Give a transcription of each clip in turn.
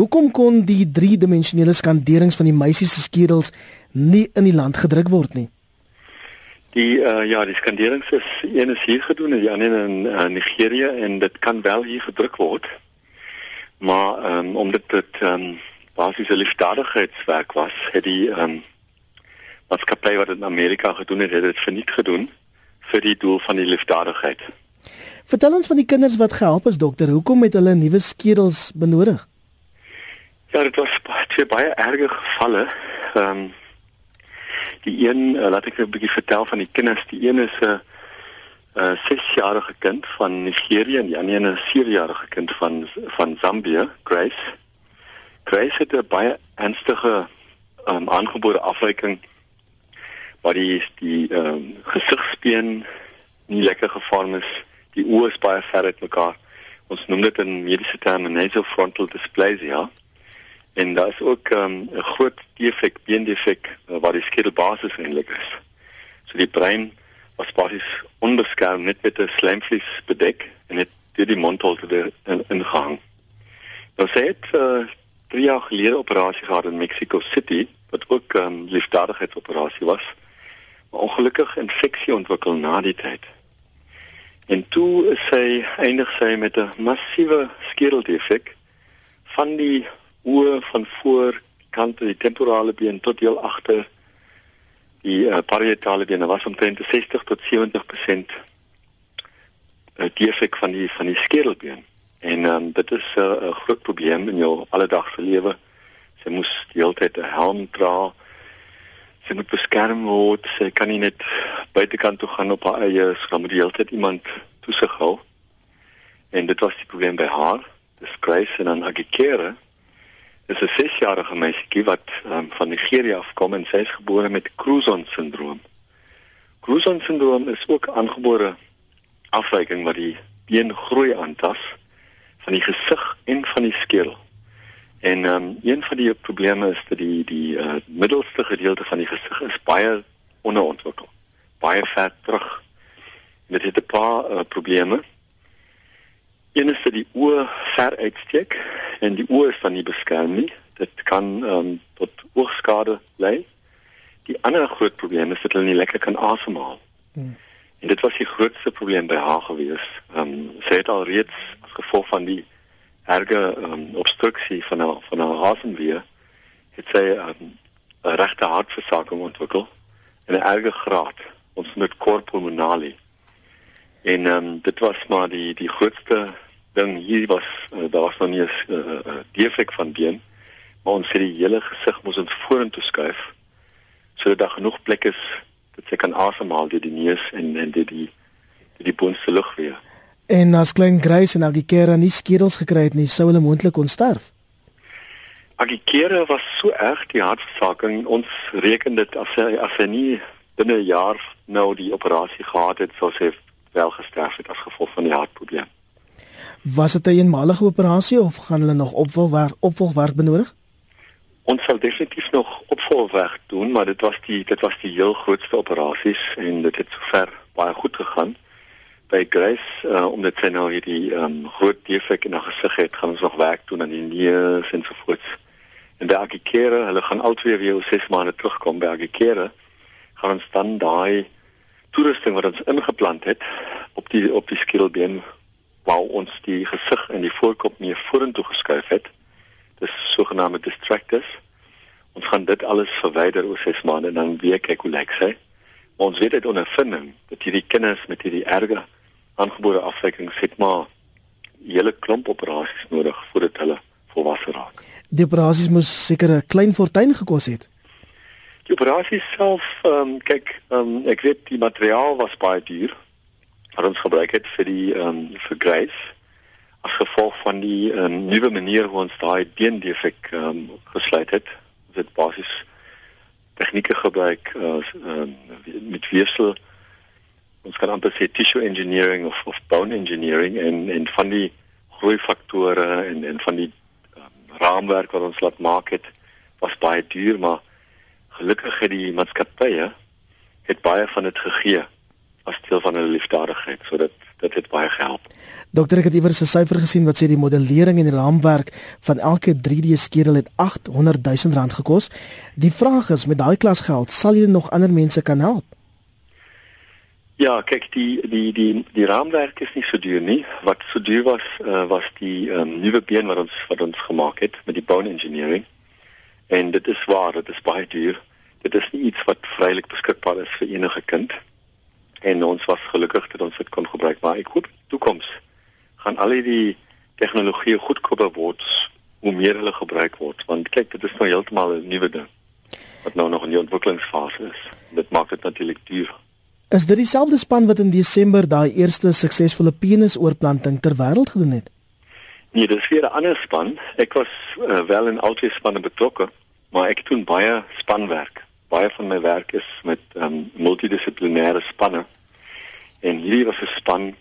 Hoekom kon die driedimensionele skanderings van die meisie se skedels nie in die land gedruk word nie? Die uh, ja, die skanderings is een is hier gedoen en die ander in uh, Nigerië en dit kan wel hier gedruk word. Maar um, omdat dit um, basiese liefdadigheidswerk was, het die um, maatskappy wat dit in Amerika gedoen het, het dit verniet gedoen vir die doel van die liefdadigheid. Vertel ons van die kinders wat gehelp is dokter, hoekom het hulle nuwe skedels benodig? Ja, dit was twee baie erge gevalle. Ehm um, die een, uh, laat ek net 'n bietjie vertel van die kinders. Die een is 'n uh, uh, 6-jarige kind van Nigerië en die ander 'n 7-jarige kind van van Zambië, Grace. Grace het 'n baie ernstige ehm um, aangebore afwyking waar die die ehm um, gesigspeen nie lekker gevorm is. Die oë is baie ver uit mekaar. Ons noem dit in mediese terme nasofrontal dysplasia. En daar is ook ehm, 'n um, groot defek, beendefek uh, waar die skedelbasis eintlik is. So die brein was basies onbeskerm net met 'n slijmvlies bedek en het deur die mondholte in, ingehang. Nou sê dit uh, 3 jaar gelede operasie gehad in Mexico City wat ook 'n um, ehm, liefdadigheidsoperasie was. Maar ongelukkig infeksie ontwikkel na die tyd. En toe sy eindig sy met 'n massiewe skedeldefek van die oë van voor kant die temporale been tot heel agter die uh, parietale been was omtrent 60 tot 70% uh, defek van die van die skedelbeen. En um, dit is eh, 'n uh, groot probleem in jou alledagse lewe. Sy moes die hele tyd 'n helm dra. Sy moet beskerm word. Sy kan nie net buitekant toe gaan op haar eie, sy moet die hele tyd iemand toesig hou. En dit was die probleem by haar. Dis Grace en dan Agikere is 'n 6-jarige meisietjie wat um, van Nigerië afkom en sy is gebore met Cruzon syndroom. Cruzon syndroom is ook aangebore afwyking wat die been groei aantas van die gesig en van die skedel. En um, een van die probleme is dat die die uh, middelste gedeelte van die gesig is baie onderontwikkel, baie ver terug. Dit het 'n paar uh, probleme. Een is dat die oë ver uitsteek en die oë is dan nie beskerm nie. Dit kan ehm um, tot oogskade lei. Die ander groot probleem is dat hulle nie lekker kan asemhaal. Hmm. En dit was die grootste probleem by haar gewees. Ehm um, sy het al reeds as gevolg van die erge ehm um, obstruksie van haar van haar asemweë het sy ehm, 'n um, regte hartversaking ontwikkel in 'n erge graad. Ons noem dit cor pulmonale. En ehm um, dit was maar die die grootste ding hier was uh, daar was nog nie 'n uh, uh, defek van been maar ons het die hele gesig moes ons vorentoe skuif sodat daar genoeg plek is dat sy kan asemhaal deur die neus en en deur die deur die boonste lug weer. En as klein Grace en Agikera nie skedels gekry het nie, sou hulle moontlik kon sterf. Agikera was so erg die hartversaking, ons reken dit as sy as sy nie binne 'n jaar nou die operasie gehad het, sou sy wel gesterf het as gevolg van die hartprobleem. Was dit 'n eenmalige operasie of gaan hulle nog opvolgwerk opvolgwerk benodig? Ons sal definitief nog opvolgwerk doen, maar dit was die dit was die heel grootste operasies en dit het sover baie goed gegaan. By Grace uh, omdat sy nou hierdie um, groot defek in haar gesig het, gaan ons nog werk doen aan die neus en so voort. En by Agikere, hulle gaan altyd weer 6 maande terugkom by Agikere. Gaan ons dan daai toerusting wat ons ingeplant het op die op die skedelbeen wou ons die gesig en die voorkop meer vorentoe geskuif het. Dis sogenaamde distractors. Ons gaan dit alles verwyder oor 6 maande en dan weer kyk hoe lyk sy. Maar ons weet dit ondervinding dat hierdie kinders met hierdie erge aangebore afwykings het maar hele klomp operasies nodig voordat hulle volwasse raak. Die operasies moes seker 'n klein fortuin gekos het. Die operasie self, ehm um, kyk, ehm um, ek weet die materiaal was baie duur wat ons gebruik het vir die ehm um, vir Grace as gevolg van die um, nuwe manier hoe ons daai beendefek ehm um, gesluit het. Ons het basies tegnieke gebruik as uh, um, met weefsel ons kan amper sê tissue engineering of of bone engineering en en van die groei faktore en en van die um, raamwerk wat ons laat maak het was baie duur maar gelukkig het die maatskappye het baie van dit gegee as deel van hulle liefdadigheid sodat dit het baie gehelp. Dokter ek het iewers 'n syfer gesien wat sê die modellering en die raamwerk van elke 3D skedel het 800 000 rand gekos. Die vraag is met daai klas geld, sal jy nog ander mense kan help? Ja, kyk die die die die raamwerk is nie so duur nie. Wat so duur was uh, was die um, nuwe been wat ons wat ons gemaak het met die bone engineering. En dit is waar, dit is baie duur. Dit is nie iets wat vrylik beskikbaar is vir enige kind. En ons was gelukkig dat ons dit kon gebruik, maar ek hoop toekoms gaan al die tegnologie goedkoper word hoe meer hulle gebruik word want kyk dit is nou heeltemal 'n nuwe ding wat nou nog in die ontwikkelingsfase is. Dit maak dit natuurlik duur. Is dit dieselfde span wat in Desember daai eerste suksesvolle penisoorplanting ter wêreld gedoen het? Nee, dis weer 'n ander span. Ek was uh, wel in al twee spanne betrokke, maar ek doen baie spanwerk. Baie van my werk is met um, multidissiplinêre spanne. En hierdie was 'n span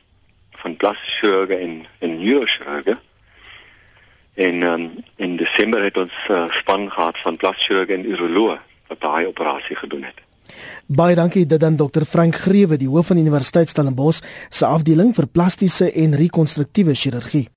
van plastiese en en neurochirurge. En um, in Desember het ons uh, span gehad van plastiese en urologe wat daai operasie gedoen het. Baie dankie dit aan Dr Frank Grewe, die hoof van Universiteit Stellenbosch se afdeling vir plastiese en rekonstruktiewe chirurgie.